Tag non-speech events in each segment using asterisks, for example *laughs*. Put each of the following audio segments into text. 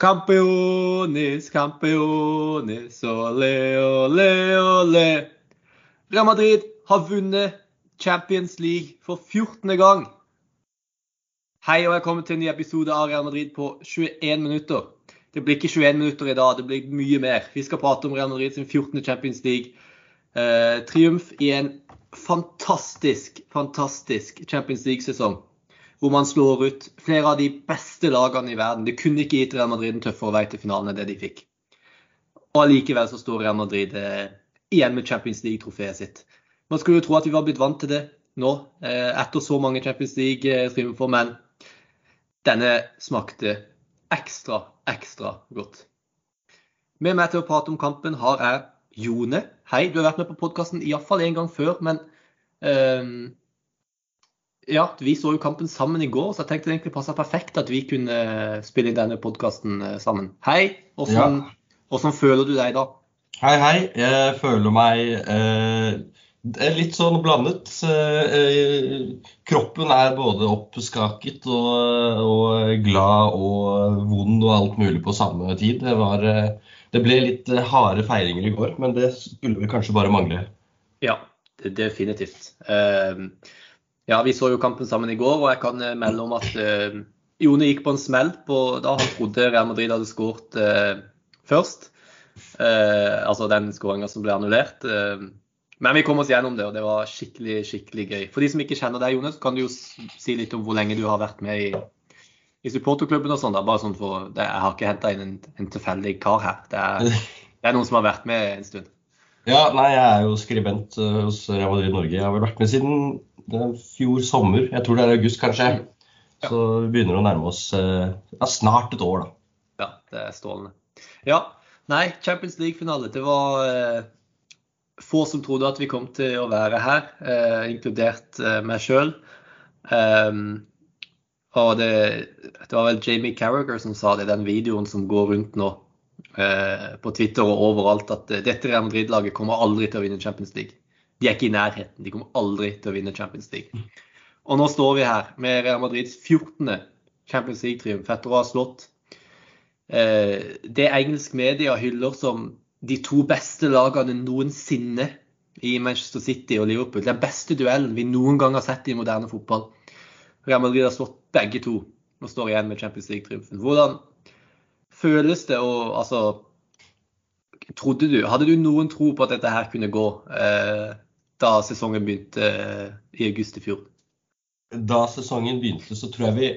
Campeones, campeones, ole, ole, ole. Real Madrid har vunnet Champions League for 14. gang. Hei og velkommen til en ny episode av Real Madrid på 21 minutter. Det blir ikke 21 minutter i dag, det blir mye mer. Vi skal prate om Real Madrid sin 14. Champions League-triumf eh, i en fantastisk, fantastisk Champions League-sesong hvor man slår ut flere av de beste lagene i verden. Det kunne ikke gitt Real Madrid en tøffere vei til finalen enn det de fikk. Og allikevel så står Real Madrid eh, igjen med Champions League-trofeet sitt. Man skulle jo tro at vi var blitt vant til det nå, eh, etter så mange Champions League-triumfer, men denne smakte ekstra, ekstra godt. Med meg til å prate om kampen har jeg Jone. Hei, du har vært med på podkasten iallfall én gang før, men eh, ja, vi så jo kampen sammen i går, så jeg tenkte det egentlig passa perfekt at vi kunne spille inn denne podkasten eh, sammen. Hei, hvordan, ja. føler du deg da? Hei, hei. Jeg føler meg eh, litt sånn blandet. Eh, kroppen er både oppskaket og, og, glad og vond og alt mulig på samme tid. Det, var, eh, det ble litt harde feiringer i går, men det skulle vel kanskje bare mangle. Ja, definitivt. Eh, ja, vi så jo kampen sammen i går, og jeg kan eh, melde om at uh, Jone gikk på en smell på, da han trodde Real Madrid hadde skåret uh, først. Uh, altså den skåringa som ble annullert. men vi kom oss gjennom det, og det var skikkelig skikkelig gøy. For de som ikke kjenner deg, Jone, så kan du jo si litt om hvor lenge du har vært med i, i supporterklubben og sånn. Bare sånn for, det, Jeg har ikke henta inn en, en, tilfeldig kar her. Det er, det er noen som har vært med en stund. Ja, nei, jeg er jo skribent hos Real Madrid Norge. Jeg har vel vært med siden fjor sommer. Jeg tror det er august, kanskje. Så vi begynner å nærme oss eh, ja, snart et år, da. Ja, det er strålende. Ja, nei, Champions League-finale. Det var eh, få som trodde at vi kom til å være her, eh, inkludert eh, meg sjøl. Um, og det, det, var vel Jamie Carragher som sa det i den videoen som går rundt nå eh, på Twitter og overalt, at eh, dette Real Madrid-laget kommer aldri til å vinne Champions League. De er ikke i nærheten. De kommer aldri til å vinne Champions League. Og nå står vi her med Real Madrids 14. Champions League-triumf etter å ha slått eh, det engelsk media hyller som de to beste lagene noensinne i Manchester City og Liverpool. Den beste duellen vi noen gang har sett i moderne fotball. Real Madrid har slått begge to og står igjen med Champions League-triumfen. Hvordan føles det å altså Trodde du, Hadde du noen tro på at dette her kunne gå? Eh, da sesongen begynte eh, i august i fjor? Da sesongen begynte, så tror jeg vi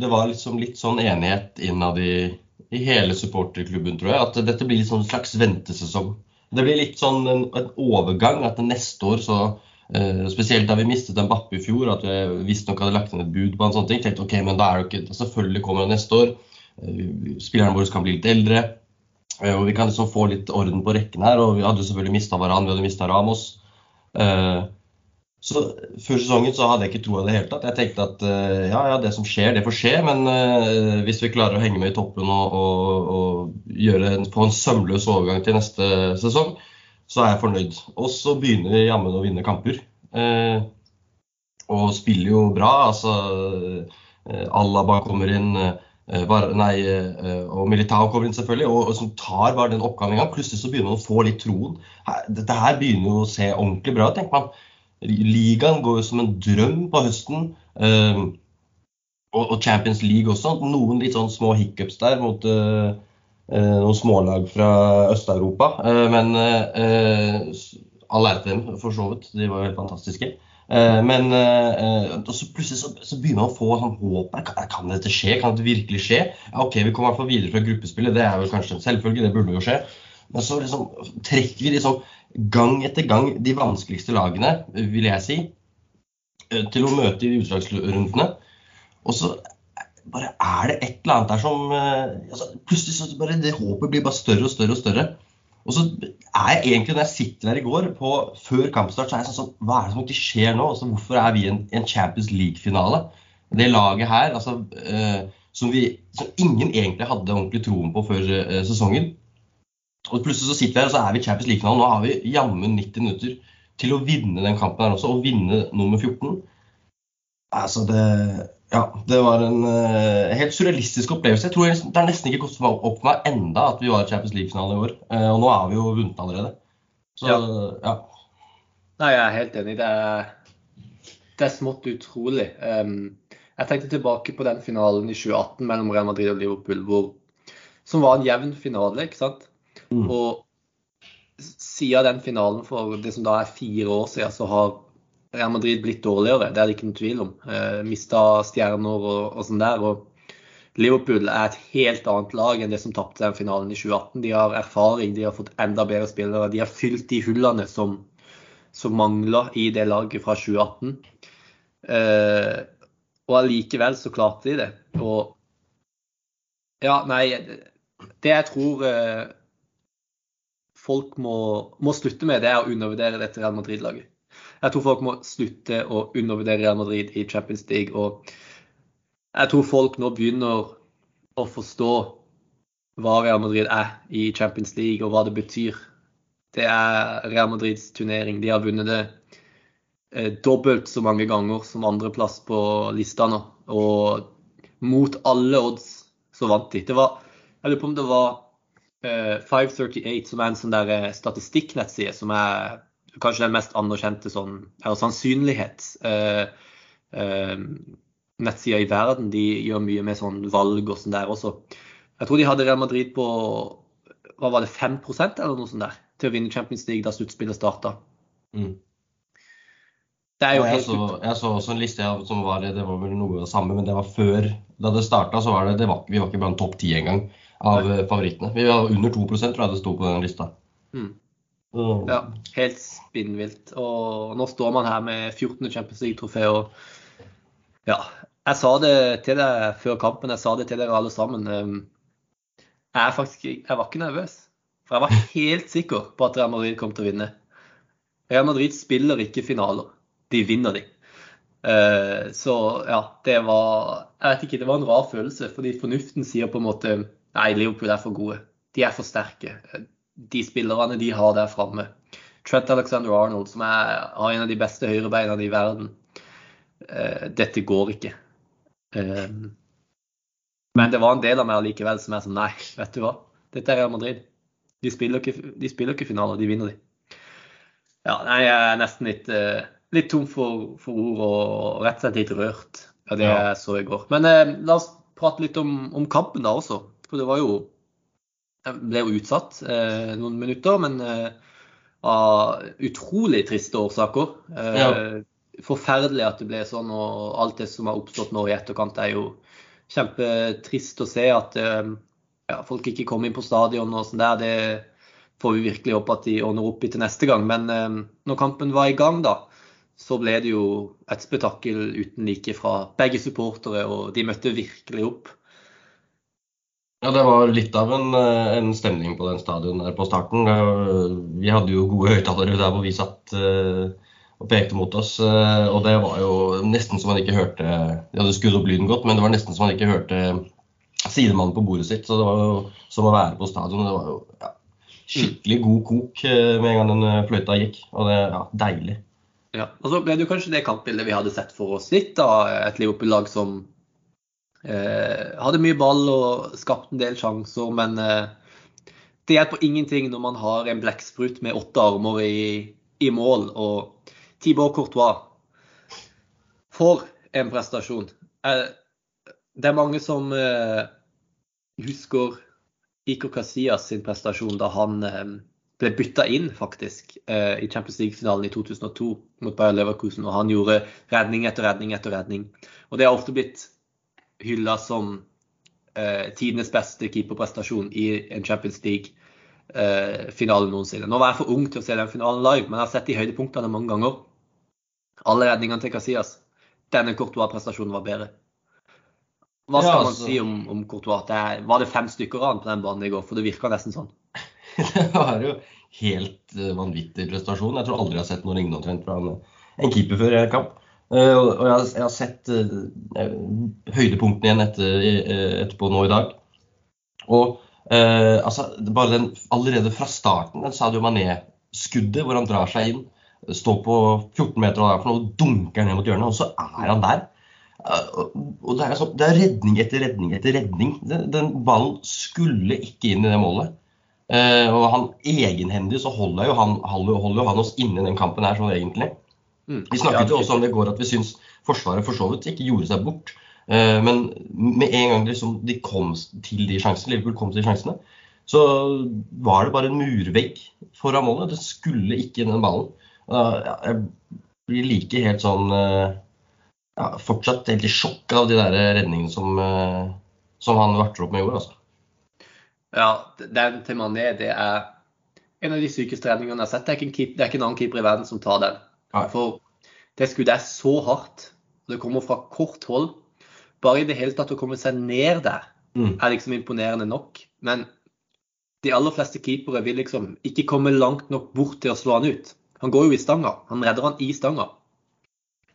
Det var liksom litt sånn enighet innad i, i hele supporterklubben, tror jeg. At dette blir sånn en slags ventesesong. Det blir litt sånn en, en overgang. At neste år så Uh, spesielt da vi mistet en Bappe i fjor, at vi visstnok hadde lagt inn et bud på en sånn ting. tenkte ok, men da er det ikke, Selvfølgelig kommer det neste år. Uh, spillerne våre kan bli litt eldre. Uh, og Vi kan liksom få litt orden på rekken her. og Vi hadde selvfølgelig mista Varan, vi hadde mista Ramos. Eh, så Før sesongen så hadde jeg ikke troa i det hele tatt. Jeg tenkte at eh, ja, ja, det som skjer, det får skje. Men uh, hvis vi klarer å henge med i toppen og, og, og gjøre en, få en sømløs overgang til neste sesong, så er jeg fornøyd. Og så begynner vi jammen å vinne kamper. Og spiller jo bra. Altså Alaba kommer inn. Var, nei, og Militao kommer inn, selvfølgelig, og, og som tar bare den oppgaven en gang. Plutselig så begynner man å få litt troen. Dette her begynner jo å se ordentlig bra ut, tenker man. Ligaen går jo som en drøm på høsten. Uh, og, Champions League også. Noen litt sånn små hiccups der mot noen smålag fra Øst-Europa. men all ære til dem, for så vidt. De var jo helt fantastiske. Men så plutselig så, så, begynner man å få sånn håp. Kan, dette skje? Kan dette virkelig skje? Ja, OK, vi kommer i hvert fall videre fra gruppespillet. Det er vel kanskje en selvfølge, det burde jo skje. Men så liksom trekker vi liksom gang etter gang de vanskeligste lagene, vil jeg si, eh, til å møte i utslagsrundene. Og så bare er det et eller annet der som eh, altså, Plutselig så bare det håpet blir bare større og større og større. Og så er jeg egentlig, når jeg sitter her i går, på, før kampstart, så er jeg sånn sånn Hva er det som ikke skjer nå? Altså, hvorfor er vi i en, en, Champions League-finale? Det laget her, altså, eh, som, vi, som ingen egentlig hadde ordentlig troen på før eh, sesongen, og plutselig så sitter vi her, og så er vi i Champions League-finalen. Nå har vi jammen 90 minutter til å vinne den kampen her også, og vinne nummer 14. Altså, det Ja, det var en uh, helt surrealistisk opplevelse. Jeg tror Det er nesten ikke gått opp for meg enda at vi var i Champions League-finale i år. Uh, og nå er vi jo vunnet allerede. Så ja. ja. Nei, jeg er helt enig. Det er, det er smått utrolig. Um, jeg tenkte tilbake på den finalen i 2018 mellom Real Madrid og Liverpool, hvor, som var en jevn finale. ikke sant? Mm. Og siden den finalen for det som da er fire år siden, så har Real Madrid blitt dårligere, det er det ikke noen tvil om. Eh, Mista stjerner og, og sånn der. og Liverpool er et helt annet lag enn det som tapte den finalen i 2018. De har erfaring, de har fått enda bedre spillere. De har fylt de hullene som, som mangla i det laget fra 2018. Eh, og allikevel så klarte de det. Og ja, nei Det jeg tror eh, folk må, må slutte med, det er å undervurdere dette Real Madrid-laget. Jeg tror folk må slutte å undervurdere Real Madrid i Champions League. Og jeg tror folk nå begynner å forstå hva Real Madrid er i Champions League, og hva det betyr. Det er Real Madrids turnering. De har vunnet det eh, dobbelt så mange ganger som andreplass på lista nå. Og mot alle odds så vant de. Det var, jeg lurer på om det var eh, 538, som er en sånn eh, statistikknettside som er kanskje den mest anerkjente sånn, eller sannsynlighet. eh, eh, nettsida i verden. De gjør mye med sånn valg og sånn der også. Jeg tror de hadde Real Madrid på hva var det, 5% eller noe sånt der, til å vinne Champions League da sluttspillet starta. Mm. Det er jo helt jeg, så, jeg så også en liste som var det var vel noe av det samme, men det var før. Da det starta, så var det, det var, vi var ikke blant topp ti engang av favorittene. Vi var under 2 tror jeg det sto på den lista. Mm. Mm. Ja, helt spinnvilt. Og nå står man her med 14. Champions League-trofé. og ja, jeg sa det til deg før kampen, jeg sa det til dere alle sammen. jeg jeg, faktisk, jeg var ikke nervøs. For jeg var helt sikker på at Real Madrid kom til å vinne. Real Madrid spiller ikke finaler, de vinner de. Eh, så ja, det var Jeg vet ikke, det var en rar følelse. Fordi fornuften sier på en måte Nei, Liverpool er for gode. De er for sterke de spillerne de har der framme. Trent Alexander Arnold, som er, har en av de beste høyrebeina i verden. Uh, dette går ikke. Uh, men det var en del av meg likevel som er sånn Nei, vet du hva. Dette er Real Madrid. De spiller ikke, de spiller ikke finaler, de vinner de. Ja, nei, jeg er nesten litt, uh, litt tom for, for, ord og rett og slett litt rørt av det ja. jeg så i går. Men la oss prate litt om, om kampen da også. For det var jo ble jo utsatt eh, noen minutter, men eh, av utrolig triste årsaker. Eh, ja. Forferdelig at det ble sånn, og alt det som har oppstått nå i etterkant, er jo kjempetrist å se at eh, ja, folk ikke kommer inn på stadion og sånn der. Det får vi virkelig håpe at de ordner opp i til neste gang. Men eh, når kampen var i gang, da, så ble det jo et spetakkel uten like fra begge supportere, og de møtte virkelig opp. Ja, det var litt av en, eh, en stemning på den stadion der på starten. Vi hadde jo gode høyttalere der hvor vi satt uh, og pekte mot oss. Uh, og det var jo nesten som man ikke hørte De hadde skrudd opp lyden godt, men det var nesten som man ikke hørte sidemannen på bordet sitt. Så det var jo som å være på stadion. Det var jo ja, skikkelig god kok med en gang den fløyta gikk. Og det ja, deilig. Ja, og så ble det jo kanskje det kampbildet vi hadde sett for oss litt. da, Et Liverpool-lag som Eh, hadde mye ball og skapte en del sjanser, men eh, det hjelper ingenting når man har en blekksprut med åtte armer i, i mål. Og Tibor Courtois for en prestasjon. Eh, det er mange som eh, husker Iker Casillas sin prestasjon da han eh, ble bytta inn faktisk eh, i Champions League-finalen i 2002 mot Bayer Leverkusen. Og han gjorde redning etter redning etter redning. Og det har ofte blitt hylla som eh, tidenes beste keeperprestasjon i en Champions League-finale eh, noensinne. Nå var jeg for ung til å se den finalen live, men jeg har sett de høydepunktene mange ganger. Alle redningene til Casillas. Denne Courtois-prestasjonen var bedre. Hva skal ja, altså, man si om, om Courtois? Det er, var det fem stykker av han på den banen i går? For det virka nesten sånn. *laughs* det var jo helt uh, vanvittig prestasjon. Jeg tror aldri jeg har sett noe lignende omtrent fra en, en keeper før i en kamp. Uh, og jeg, jeg, har sett uh, høydepunktene igjen etter, etterpå nå i dag. Og altså, bare den allerede fra starten, den Sadio Mané-skuddet hvor han drar seg inn, står på 14 meter og noe, dunker ned mot hjørnet, og så er han der. Og det er, sånn, det er redning etter redning etter redning. Den, den ballen skulle ikke inn i det målet. Og han egenhendig så holder jo han, holder jo han oss inne i den kampen her sånn egentlig. Mm. Vi snakket jo også om det i går at vi syns Forsvaret for så vidt ikke gjorde seg bort. Uh, men med en gang liksom de kom til de sjansene, Liverpool kom til de sjansene, så var det bare en murvegg foran målet. Det skulle ikke inn den ballen. Jeg blir like helt sånn ja, Fortsatt helt i sjokk av de der redningene som, som han varter opp med i år. altså. Ja, den til Mané det er en av de sykeste redningene jeg har sett. Det er ikke en, det er ikke en annen keeper i verden som tar den. Nei. For det skuddet er så hardt. Det kommer fra kort hold. Bare i det hele tatt å komme seg ned der mm. er liksom imponerende nok. Men de aller fleste keepere vil liksom ikke komme langt nok bort til å slå han ut. Han går jo i stanga. Han redder han i stanga.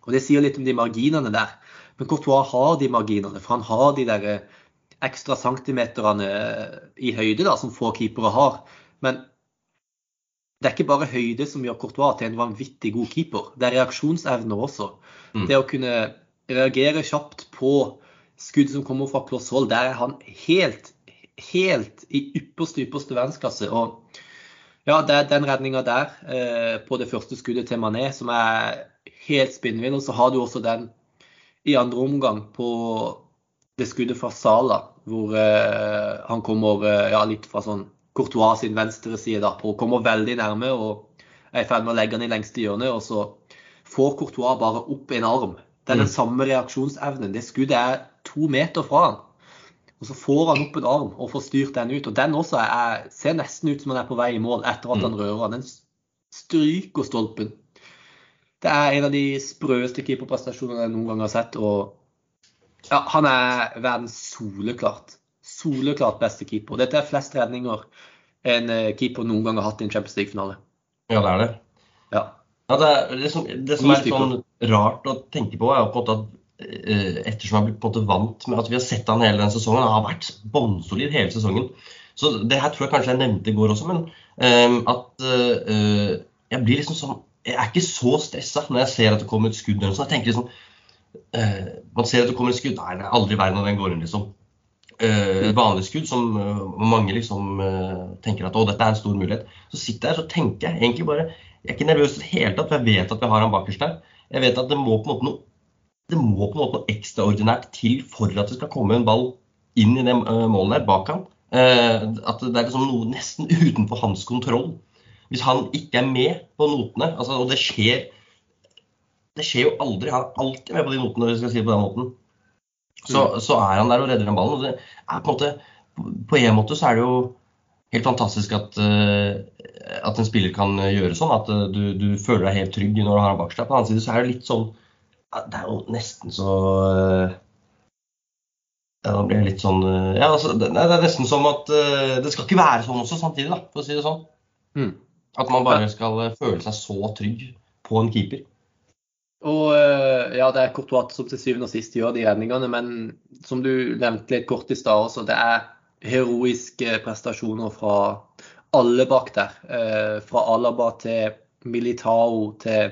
Og det sier litt om de marginene der. Men Courtois har de marginene, for han har de der ekstra centimeterne i høyde da, som få keepere har. Men det er ikke bare høyde som gjør Courtois til en vanvittig god keeper. Det er reaksjonsevner også. Mm. Det å kunne reagere kjapt på skudd som kommer fra kloss hold, der er han helt, helt i ypperste, ypperste verdensklasse. Og ja, det er den redninga der eh, på det første skuddet til Mané som er helt spinnvill. Og så har du også den i andre omgang på det skuddet fra Sala, hvor eh, han kommer eh, ja, litt fra sånn Courtois sin venstre side da, på. kommer veldig nærme og er i ferd med å legge han i lengste hjørne. Og så får Courtois bare opp en arm. Det er den mm. samme reaksjonsevnen. Det skuddet er to meter fra han. Og så får han opp en arm og får styrt den ut. Og den også er, ser nesten ut som han er på vei i mål etter at han rører han. Den stryker stolpen. Det er en av de sprøeste keeperprestasjonene jeg noen gang har sett. og ja, han er verdens soleklart soleklart beste keeper. Dette er flest redninger en eh, keeper noen gang har hatt i en Champions League-finale. Ja, det er det. Ja. ja det, er, det, som, det, som, er sånn rart å tenke på, er jo på en måte at eh, ettersom har blitt på en måte vant med at vi har sett han hele den sesongen, han har vært bånnsolid hele sesongen. Så det her tror jeg kanskje jeg nevnte i går også, men um, at uh, jeg blir liksom sånn Jeg er ikke så stressa når jeg ser at det kommer et skudd. Eller sånn. Jeg tenker liksom uh, Man ser at det kommer et skudd. Nei, det er aldri verre når den går inn, liksom. Uh, vanlig skudd, som uh, mange liksom uh, tenker at å, dette er en stor mulighet. Så sitter jeg her så tenker jeg egentlig bare Jeg er ikke nervøs i det hele tatt, for jeg vet at vi har han bakerst der. Jeg vet at det må på en måte noe det må på en måte noe ekstraordinært til for at det skal komme en ball inn i det målet der bak han. at det er liksom noe nesten utenfor hans kontroll. Hvis han ikke er med på notene, altså, og det skjer det skjer jo aldri. Han er alltid med på de notene, hvis vi skal si det på den måten. Så, mm. så, er han der og redder den ballen. og det er På en måte, på en måte så er det jo helt fantastisk at, uh, at en spiller kan gjøre sånn. At uh, du, du, føler deg helt trygg når du har ham bak deg. På den annen side så er det litt sånn Det er jo nesten så ja, da blir det litt sånn ja, altså, det, det, er nesten som at det skal ikke være sånn også samtidig, da, for å si det sånn. Mm. At man bare skal føle seg så trygg på en keeper. Og eh, ja, det er Courtois som til syvende og sist gjør de redningene, men som du nevnte litt kort i stad også, det er heroiske prestasjoner fra alle bak der. Eh, fra Alaba til Militao til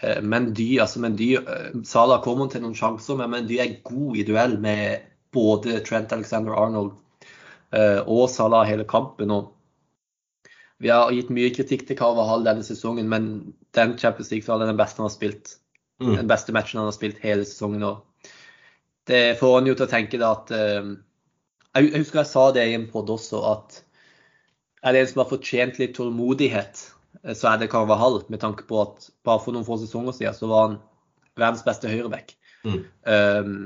eh, Mendy. Altså Mendy Salah kommer til noen sjanser, men Mendy er god i duell med både Trent Alexander Arnold og Salah hele kampen. og vi har gitt mye kritikk til Carvahall denne sesongen, men den Champions League-finalen er den beste han har spilt. Mm. Den beste matchen han har spilt hele sesongen. Og det får han jo til å tenke da at uh, Jeg husker jeg sa det i en pod også, at er det en som har fortjent litt tålmodighet, eh, så er det Carvahall. Med tanke på at bare for noen få sesonger siden så var han verdens beste høyreback. Mm. Um,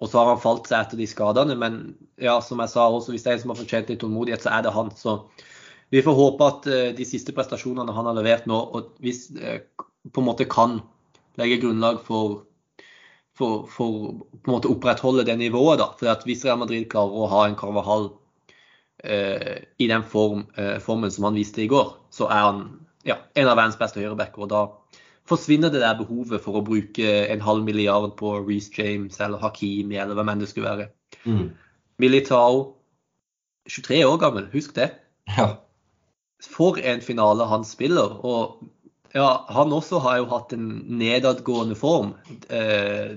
og så har han falt seg etter de skadene. Men ja, som jeg sa også, hvis det er en som har fortjent litt tålmodighet, så er det han. Så vi får håpe at uh, de siste prestasjonene han har levert nå, og hvis uh, på en måte kan legge grunnlag for, for, for på en måte opprettholde det nivået. da, for Hvis Real Madrid klarer å ha en Carvahall eh, i den form, eh, formen som han viste i går, så er han ja, en av verdens beste høyrebacker. og da forsvinner det der behovet for å bruke en halv milliard på Reece James eller Hakimi eller hvem enn det skulle være. Mm. Militao, 23 år gammel, husk det. Ja. For en finale han spiller. og ja, han også har jo hatt en nedadgående form. Eh,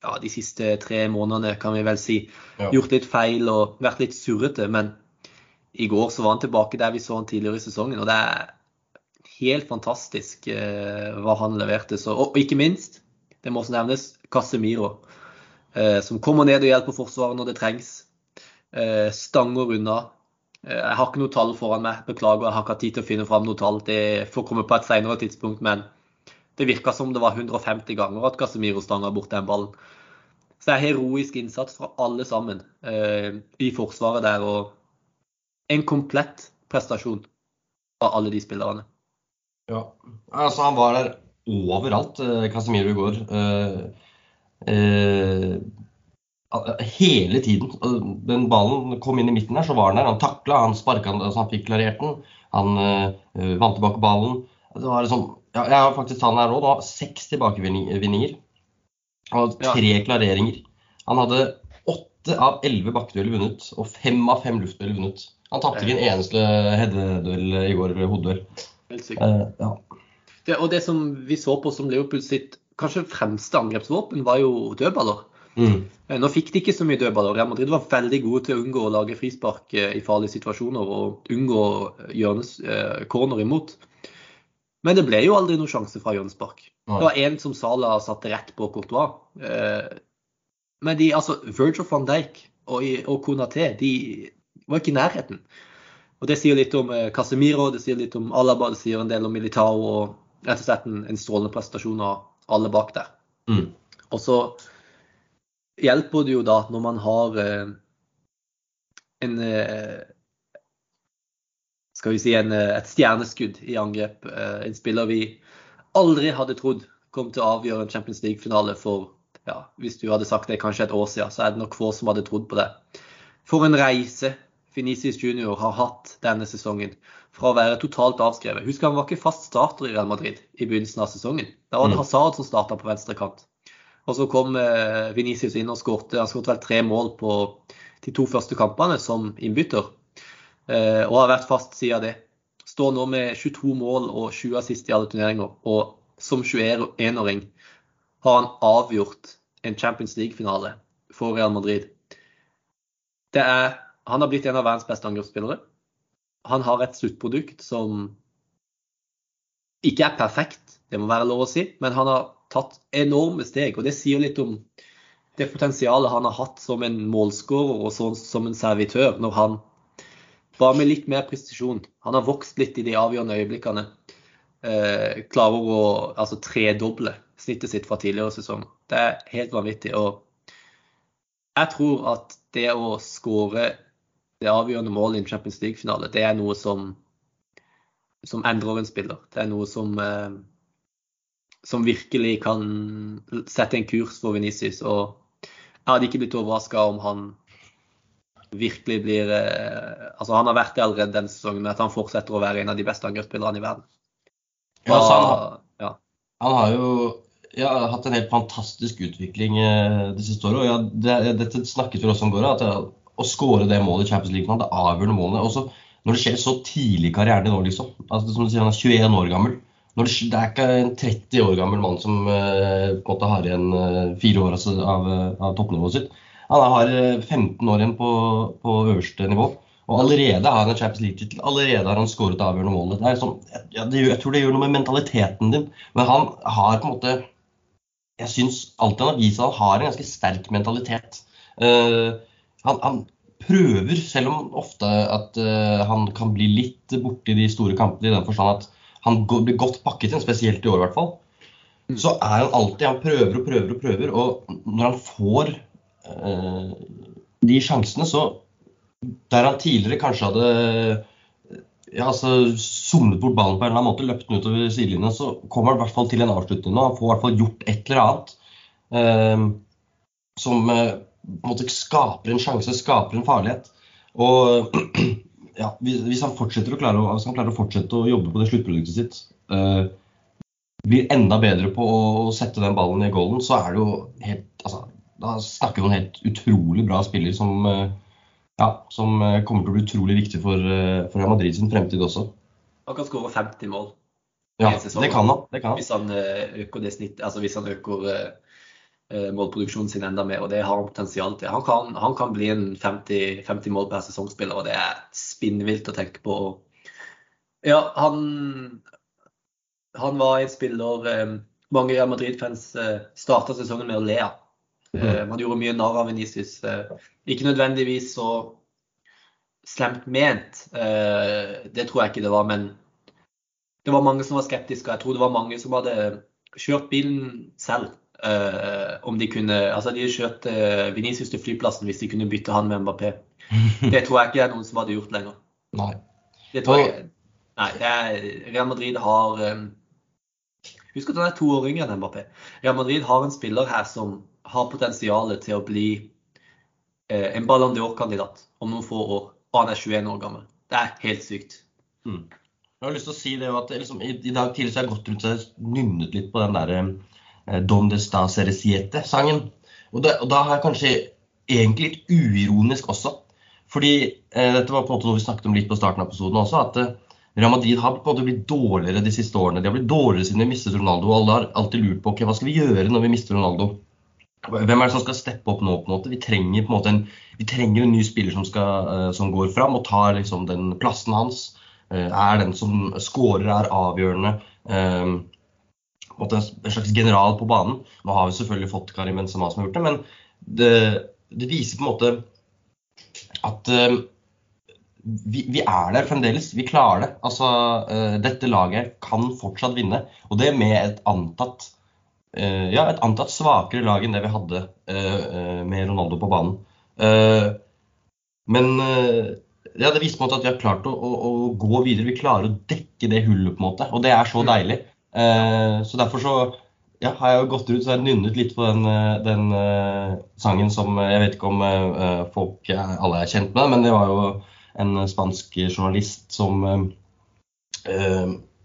ja, de siste tre månedene, kan vi vel si. Ja. Gjort litt feil og vært litt surrete. Men i går så var han tilbake der vi så han tidligere i sesongen. Og det er helt fantastisk eh, hva han leverte. Så, og, og ikke minst, det må også nevnes, Casemiro. Eh, som kommer ned og hjelper Forsvaret når det trengs. Eh, stanger unna. Eh, jeg har ikke noe tall foran meg, beklager. Jeg har ikke hatt tid til å finne fram noe tall. Det får komme på et senere tidspunkt. Men det virka som det var 150 ganger at Casemiro stanga bort den ballen. Så det er heroisk innsats fra alle sammen eh, i forsvaret der. Og en komplett prestasjon av alle de spillerne. Ja. Altså, han var der overalt, eh, Casemiro i går. Eh, eh, hele tiden. Den ballen kom inn i midten der, så var den der. Han takla, han sparka, altså han fikk klarert den. Han eh, vant tilbake ballen. Det var liksom, ja, jeg har faktisk tallene her nå. Det var seks tilbakevinninger. Og tre klareringer. Han hadde åtte av elleve bakkedueller vunnet og fem av fem luftdueller vunnet. Han tapte ikke en eneste headeduell i går, hodeduell. Helt sikkert. Eh, ja. Det, og det som vi så på som Liverpool sitt kanskje fremste angrepsvåpen, var jo dødballer. Mm. Nå fikk de ikke så mye dødballer. Real Madrid var veldig gode til å unngå å lage frispark eh, i farlige situasjoner og unngå hjørnes, eh, corner imot. Men det ble jo aldri noen sjanse fra hjørnespark. Det var én som Sala satte rett på Courtois. Eh, men de, altså, Virgil van Dijk og, og Konaté de var ikke i nærheten. Og Det sier litt om eh, Casemiro, det sier litt om Alaba, det sier en del om Militao. og Rett og slett en, en strålende prestasjon av alle bak der. Mm. Og så hjelper det jo da når man har eh, en eh, skal vi si en, eh, et stjerneskudd i angrep. Eh, en spiller vi aldri hadde trodd kom til å avgjøre en Champions League-finale for ja, Hvis du hadde sagt det kanskje et år siden, så er det nok få som hadde trodd på det. For en reise Venicius Junior har hatt denne sesongen. Fra å være totalt avskrevet. Husk han var ikke fast starter i Real Madrid i begynnelsen av sesongen. Da var det Mm. Hazard som starta på venstre kant. Og så kom eh, Venicius inn og skårte. Han skåret vel tre mål på de to første kampene som innbytter. Eh, og har vært fast siden det. Står nå med 22 mål og 20 assist i alle turneringer. Og som 21-åring har han avgjort en Champions League-finale for Real Madrid. Er, han har blitt en av verdens beste angrepsspillere. Han har et sluttprodukt som ikke er perfekt, det må være lov å si, men han har tatt enorme steg. Og det sier litt om det potensialet han har hatt som en målskårer og så, som en servitør, når han bare med litt mer presisjon Han har vokst litt i de avgjørende øyeblikkene. Eh, klarer å altså, tredoble snittet sitt fra tidligere sesong. Det er helt vanvittig. Og jeg tror at det å skåre det avgjørende målet i en Champions League-finale, det er noe som, som endrer en spiller. Det er noe som, eh, som virkelig kan sette en kurs for Venicius. Og jeg hadde ikke blitt overraska om han virkelig blir eh, Altså, han har vært det allerede denne sesongen, men at han fortsetter å være en av de beste angrepsspillerne i verden. Ja, så han, har- ja. han har jo ja, hatt en helt fantastisk utvikling eh, det siste året. og det, Dette snakket vi også om i går. at det, Å skåre det målet i Champions League, det avgjørende målet også Når det skjer så tidlig i karrieren nå, liksom. Altså, som du sier, Han er 21 år gammel. Når det, det er ikke en 30 år gammel mann som uh, har igjen uh, fire år altså, av, av toppnivået sitt. Han har eh, 15 år igjen på, på øverste nivå. Og allerede har han en Champions League-tittel. Allerede har han skåret avgjørende målet. Det sånn, jeg, jeg tror det gjør noe med mentaliteten din. Men han har på en måte Jeg syns alltid han har vist at han har en ganske sterk mentalitet. Uh, han, han prøver, selv om ofte at uh, han kan bli litt borti de store kampene i den forstand at han blir godt pakket inn, spesielt i år i hvert fall. Så er han alltid Han prøver og prøver og prøver, og når han får eh, de sjansene, så der han tidligere kanskje hadde ja, altså, somlet bort ballen på en eller annen måte, løpt den utover sidelinja, så kommer han i hvert fall til en avslutning nå. Han får i hvert fall gjort et eller annet eh, som eh, på en måte skaper en sjanse, skaper en farlighet. Og *clears throat* ja, hvis, han fortsetter å klare å, hvis han klarer å fortsette å jobbe på det sluttproduktet sitt, eh, blir enda bedre på å sette den ballen i goalen, så er det jo helt altså, Da snakker vi om en helt utrolig bra spiller som eh, ja, som eh, kommer til å bli utrolig viktig for, eh, for Madrid sin fremtid også. Han kan skåre 50 mål Ja, det kan han. Det kan han. hvis han øker det snittet. Altså hvis han øker målproduksjonen sin enda mer, og det har han potensial til. Han kan, han kan bli en 50, 50 mål per sesongspiller, og det er spinnvilt å tenke på. Ja, han, han var en spiller eh, mange Real Madrid-fans eh, starta sesongen med å le av. Eh, man gjorde mye narr av Venicius. Eh, ikke nødvendigvis så slemt ment, eh, det tror jeg ikke det var, men det var mange som var skeptiske. og Jeg tror det var mange som hadde kjørt bilen selv. Uh, om de kunne Altså, de kjørte uh, Venezia til flyplassen hvis de kunne bytte han med Mbappé. *laughs* Det tror jeg ikke er noen som hadde gjort lenger. Nei. Det tror jeg Nei, det er, Real Madrid har um, Husk at han er to år yngre enn Mbappé. Real Madrid har en spiller her som har potensial til å bli uh, en Ballon d'Or-kandidat om noen få år. Og han er 21 år gammel. Det er helt sykt. Mm. Jeg har lyst til å si det at liksom, i, i, dag tidlig så har jeg gått rundt og nynnet litt på den der eh, Don de sta seresiete-sangen. Og, og, da har jeg kanskje egentlig litt uironisk også. Fordi eh, dette var på en måte noe vi snakket om litt på starten av episoden også. at eh, Real Madrid har på en måte blitt dårligere de siste årene. De har blitt dårligere siden vi mistet Ronaldo. Og alle har alltid lurt på ok, hva skal vi gjøre når vi mister Ronaldo. Hvem er det som skal steppe opp nå? på en måte? Vi trenger, på en, måte en, vi trenger en ny spiller som, skal, uh, som går fram og tar liksom, den plassen hans. Eh, er den som scorer, er avgjørende. En slags general på banen. Nå har vi selvfølgelig fått Karim Benzema som har gjort det, men det, det viser på en måte at uh, vi, vi, er der fremdeles. Vi klarer det. Altså, uh, dette laget kan fortsatt vinne. Og det med et antatt, uh, ja, et antatt svakere lag enn det vi hadde med Ronaldo på banen. men ja, det viser på en måte at vi har klart å, å, å, gå videre. Vi klarer å dekke det hullet, på en måte. Og det er så mm. deilig. Eh, så derfor så ja, har jeg jo gått rundt jeg nynnet litt på den, eh, den uh, sangen som eh, Jeg vet ikke om folk alle er kjent med, men det var jo en spansk journalist som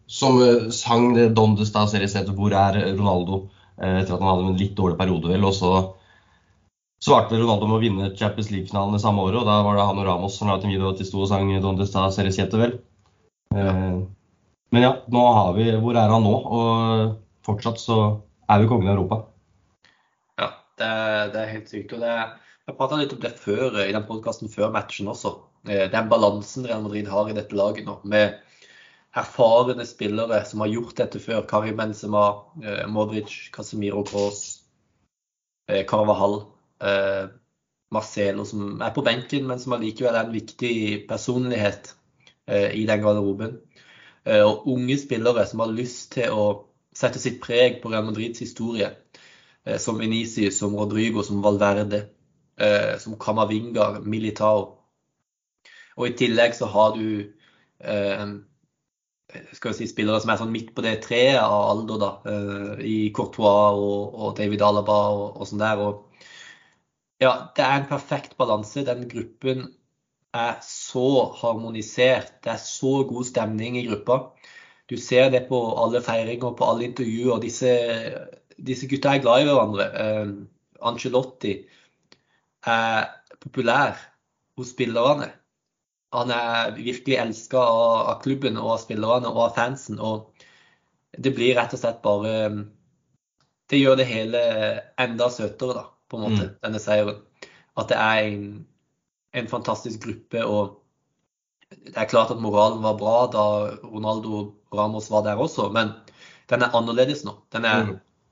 som sang det Don de Sta Series Hvor er Ronaldo? etter at han hadde en litt dårlig periode, vel. Og så svarte Ronaldo med å vinne Champions League-finalen det samme året. og Da var det han og Ramos som la en video at de sto og sang Donde sta Ceresiete, vel. Eh, men ja, nå har vi Hvor er han nå? Og fortsatt så er vi kongen i Europa. Ja, det det er helt sykt. og det Jeg prata litt om det før i den podkasten før matchen også. Eh, den balansen Real Madrid har i dette laget nå, med erfarne spillere som har gjort dette før. Karim Benzema, eh, Modric, Casemiro Kroos, Carvahall eh, Marcelo som er på benken, men som allikevel er en viktig personlighet eh, i den garderoben. Eh, og unge spillere som har lyst til å sette sitt preg på Real Madrids historie. Eh, som Venicius, som Rodrigo, som Valverde, eh, som Camavinga, Militao. Og i tillegg så har du skal vi si, spillere som er sånn midt på det treet av alder, da, i Courtois og, og David Alaba og, og sånn der. Og ja, det er en perfekt balanse. Den gruppen er så harmonisert. Det er så god stemning i gruppa. Du ser det på alle feiringer, på alle intervjuer. Disse, disse gutta er glad i hverandre. Uh, Angelotti er populær hos spillerne. Han er virkelig elska av, av, klubben og av spillerne og av fansen. Og det blir rett og slett bare Det gjør det hele enda søtere, da på en måte, mm. denne seieren. At det er en, en, fantastisk gruppe. og Det er klart at moralen var bra da Ronaldo Ramos var der også, men den er annerledes nå. Den, er,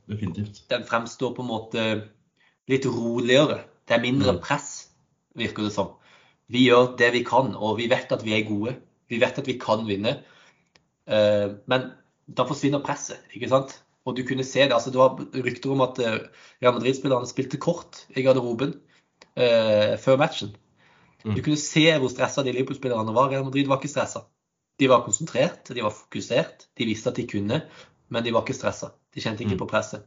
mm, den fremstår på en måte litt roligere. Det er mindre mm. press, virker det som. Vi gjør det vi kan, og vi vet at vi er gode. Vi vet at vi kan vinne. Eh, men da forsvinner presset, ikke sant? Og du kunne se det. altså Det var rykter om at eh, Real Madrid-spillerne spilte kort i garderoben eh, før matchen. Mm. Du kunne se hvor stressa de Liverpool-spillerne var. Real Madrid var ikke stressa. De var konsentrert, de var fokusert. De visste at de kunne, men de var ikke stressa. De kjente ikke mm. på presset.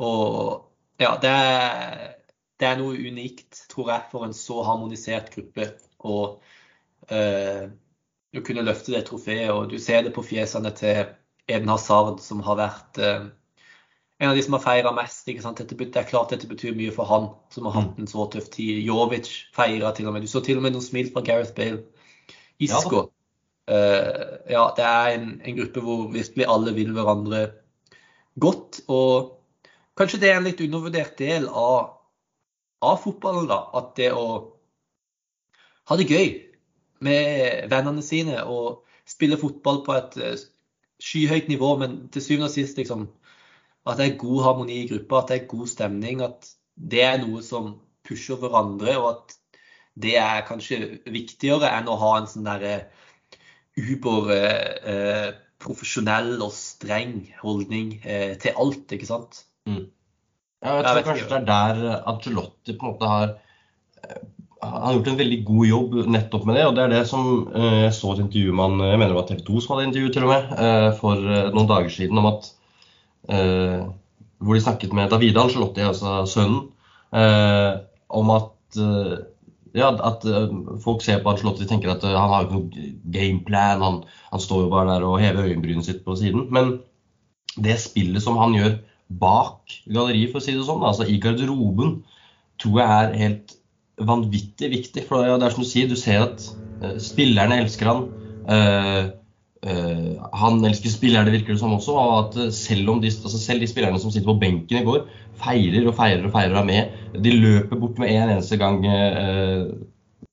Og ja, det er, det er, noe unikt, tror jeg, for en så harmonisert gruppe. å øh, kunne løfte det trofeet. Og du ser det på fjesene til Eden Hazard, som har vært eh, en av de som har feira mest. ikke sant? Dette, det er klart dette betyr mye for han, som har hatt mm. en så tøff tid. Jovic feira til og med. Du så til og med noen smil fra Gareth Bale. Isco. Ja, uh, ja det er en, en, gruppe hvor virkelig alle vil hverandre godt. Og kanskje det er en litt undervurdert del av, av fotballen, da. At det å ha det gøy med vennene sine og spille fotball på et eh, skyhøyt nivå, men til syvende og sist liksom at det er god harmoni i gruppa, at det er god stemning. At det er noe som pusher hverandre, og at det er kanskje viktigere enn å ha en sånn derre uber eh, profesjonell og streng holdning eh, til alt, ikke sant? Mm. Ja, jeg tror kanskje det er der Angelotti på en måte har eh, har gjort en veldig god jobb nettopp med det. og Det er det som eh, jeg så et intervju med han, jeg mener det var TV 2 som hadde intervju til og med, eh, for noen dager siden om at Hvor de snakket med Davide Angelotti, altså sønnen, om at ja, at folk ser på Angelotti og tenker at han har ikke noen gameplan. Han, han står jo bare der og hever øyenbrynet sitt på siden. Men det spillet som han gjør bak galleriet, for å si det sånn, altså i garderoben, tror jeg er helt vanvittig viktig. For det er som du sier, du ser at spillerne elsker han. Uh, han elsker spillerne, virker det som også. Og at selv, de, altså selv, de, spillerne som sitter på benken i går, feirer og feirer og feirer er med. De løper bort med en eneste gang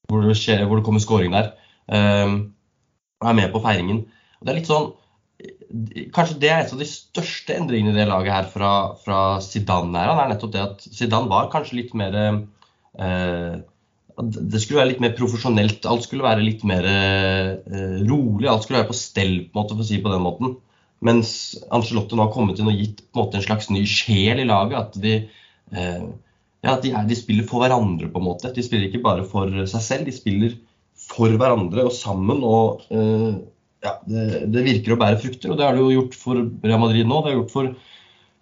hvor det, skjer, hvor, det kommer scoring der. og er med på feiringen. Og det er litt sånn Kanskje det er et av de største endringene i det laget her fra, fra Zidane. Her, er nettopp det at Zidane var kanskje litt mer Eh, det skulle være litt mer profesjonelt. Alt skulle være litt mer eh, rolig. Alt skulle være på stell, på måte, si på den måten. Mens Angelotte nå har kommet inn og gitt en, måte, en slags ny sjel i laget. At de, eh, ja, de, de, spiller for hverandre, på en måte. De spiller ikke bare for seg selv, de spiller for hverandre og sammen. Og ja, det, det virker å bære frukter. Og det har det jo gjort for Real Madrid nå. Det har gjort for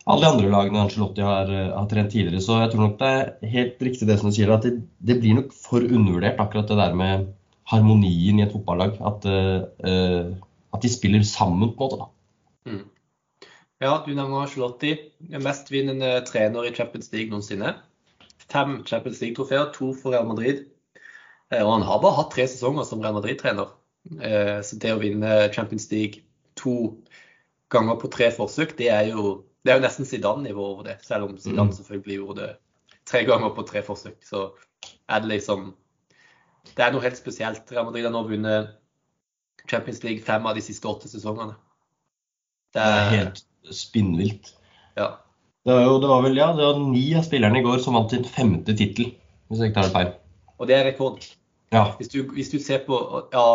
alle de andre lagene Angelotti har, eh, har, trent tidligere. Så jeg tror nok det er helt riktig det som du sier, at det, det blir nok for undervurdert akkurat det der med harmonien i et fotballag. At, uh, at de spiller sammen, på en måte. da. Mm. Ja, du nevner Angelotti. Mestvinnende trener i Champions League noensinne. Fem Champions League-trofeer, to for Real Madrid. Og han har bare hatt tre sesonger som Real Madrid-trener. Så det å vinne Champions League to ganger på tre forsøk, det er jo det er jo nesten Zidane-nivå over det. Selv om Zidane mm. selvfølgelig gjorde det tre ganger på tre forsøk. Så er det liksom Det er noe helt spesielt. Real Madrid har nå vunnet Champions League fem av de siste åtte sesongene. Det er, det er helt spinnvilt. Ja. Det var, jo, det var vel ja, det var ni av spillerne i går som vant sin femte tittel, hvis jeg ikke tar det feil. Og det er rekord. Ja. Hvis, du, hvis, du, ser på ja,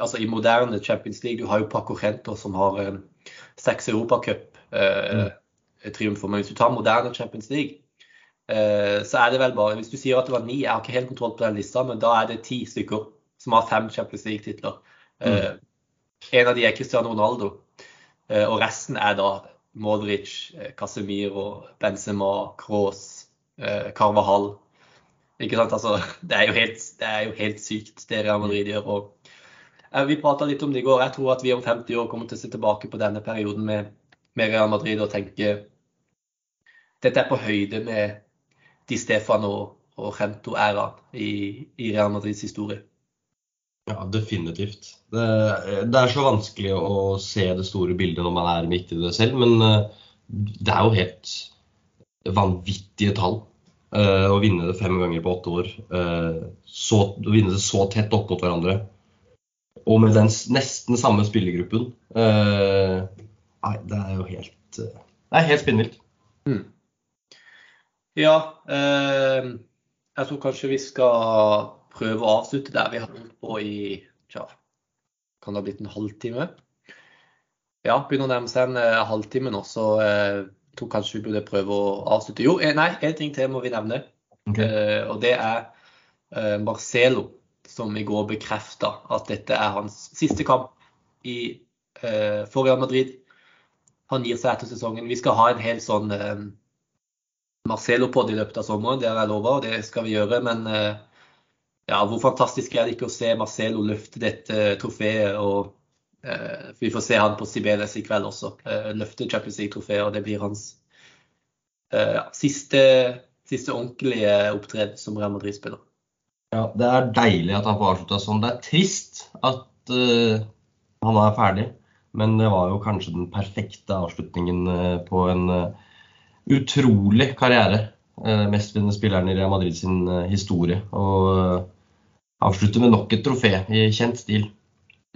altså i moderne Champions League, du har jo Paco Rento som har seks Europacup eh, mm. triumfer. Men hvis du tar moderne Champions League, eh, så er det vel bare Hvis du sier at det var ni, jeg har ikke helt kontroll på den lista, men da er det ti stykker som har fem Champions League-titler. Mm. Eh, en av de er Cristiano Ronaldo, eh, og resten er da Modric, eh, Casemiro, Benzema, Kroos, Carvahall. Ikke sant? Altså, *laughs* det, er jo helt, det er jo helt sykt, det Real Madrid gjør. og vi prata litt om det i går. Jeg tror at vi om 50 år kommer til å se tilbake på denne perioden med med Real Madrid og tenker dette er på høyde med Di Stefano og Rento-æraen i, i, Real Madrids historie. Ja, definitivt. Det, det, er så vanskelig å se det store bildet når man er midt i det selv, men eh, det er jo helt vanvittige tall. Uh, å vinne det fem ganger på åtte år. Uh, så, å vinne det så tett opp mot hverandre. Og med den nesten samme spillergruppen. Nei, det er jo helt uh... Det er helt spinnvilt. Mm. Ja, eh, jeg tror kanskje vi skal prøve å avslutte der vi har holdt på i tja, Kan det ha blitt en halvtime? Ja, begynner å nærme seg en eh, halvtime nå, så uh, tror kanskje vi burde prøve å avslutte. Jo, eh, nei, en ting til må vi nevne. Okay. Eh, og det er Marcelo, som i går bekrefta at dette er hans siste kamp i, for Real Madrid han gir seg etter sesongen. Vi skal ha en hel sånn eh, Marcelo-pod i løpet av sommeren, det har jeg lova, og det skal vi gjøre. Men eh, ja, hvor fantastisk er det ikke å se Marcelo løfte dette trofeet? og eh, Vi får se han på Sibeles i kveld også. Eh, løfte Champions League-trofeet, og det blir hans eh, siste, siste ordentlige opptreden som Real Madrid-spiller. Ja, Det er deilig at han får avslutta sånn. Det er trist at uh, han er ferdig. Men det var jo kanskje den perfekte avslutningen eh, på en, eh, utrolig karriere. Eh, Mestvinnende spilleren i Real Madrid sin historie. Og avslutte med nok et trofé i kjent stil.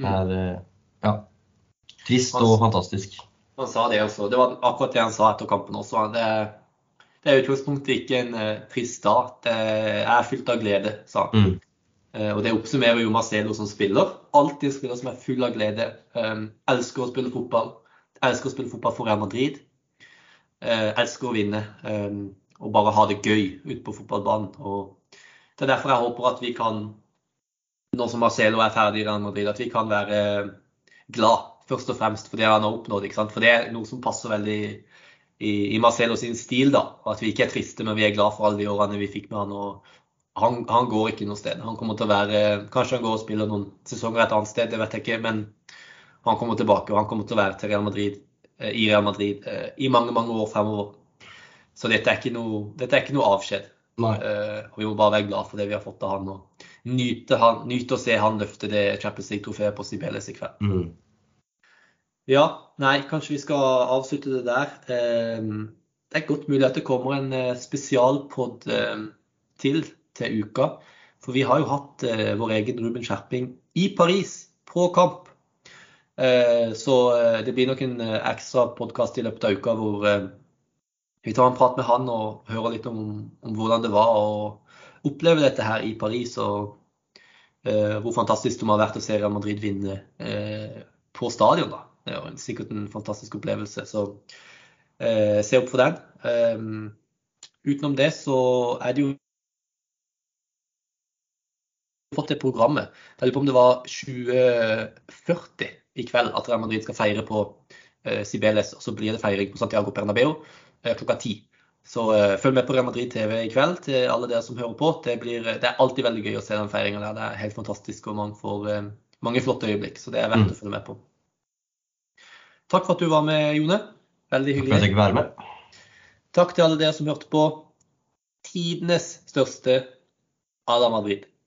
Det er eh, ja, trist og fantastisk. Han sa det også. Det var akkurat det han sa etter kampen også. Det, det er utgangspunktet ikke en trist dag. Det er fylt av glede, sa han. Mm. Eh, og det oppsummerer jo Marcelo som spiller. Alltid spiller som er full av glede. Um, elsker å spille fotball. Elsker å spille fotball for Real Madrid. Eh, elsker å vinne. Um, og bare ha det gøy ute på fotballbanen. Og det er derfor jeg håper at vi kan, nå som Marcelo er ferdig i Real Madrid, at vi kan være glad først og fremst for det han har oppnådd. ikke sant? For det er noe som passer veldig i, i Marcelo sin stil. da, At vi ikke er triste, men vi er glad for alle de årene vi fikk med han. og han, han, går ikke noe sted. Han kommer til å være, Kanskje han går og spiller noen sesonger et annet sted, det vet jeg ikke. Men han kommer tilbake, og han kommer til å være til Real Madrid, eh, i Real Madrid eh, i mange mange år fremover. Så dette er ikke noe, dette er ikke noe avskjed. Uh, og Vi må bare være glad for det vi har fått av han, og nyte, han, nyte å se han løfte det Champions League-trofeet på Sibeles i kveld. Mm. Ja, nei, kanskje vi skal avslutte det der. Uh, det er godt mulig at det kommer en uh, spesialpod til til uka. For vi har jo hatt vår egen Ruben Skjerping i Paris, på kamp. så det blir nok en ekstra podkast i løpet av uka hvor vi tar en prat med han og hører litt om, om hvordan det var å oppleve dette her i Paris. Og uh, hvor fantastisk det må ha vært å se Real Madrid vinne på stadion. da. Det jo sikkert en fantastisk opplevelse. Så se opp for den. Utenom det så er det jo fått det programmet. Jeg lurer på om det var 2040 i kveld at Real Madrid skal feire på uh, Sibeles. Og så blir det feiring på Santiago Bernabeu. uh, klokka ti. Så uh, følg med på Real Madrid TV i kveld til alle dere som hører på. Det, blir, det er alltid veldig gøy å se den feiringa der. Det er helt fantastisk, og man får uh, mange flotte øyeblikk. Så det er verdt mm. å følge med på. Takk for at du var med, Jone. Veldig hyggelig. Takk for at jeg fikk være med. Takk til alle dere som hørte på. Tidenes største Adam Madrid.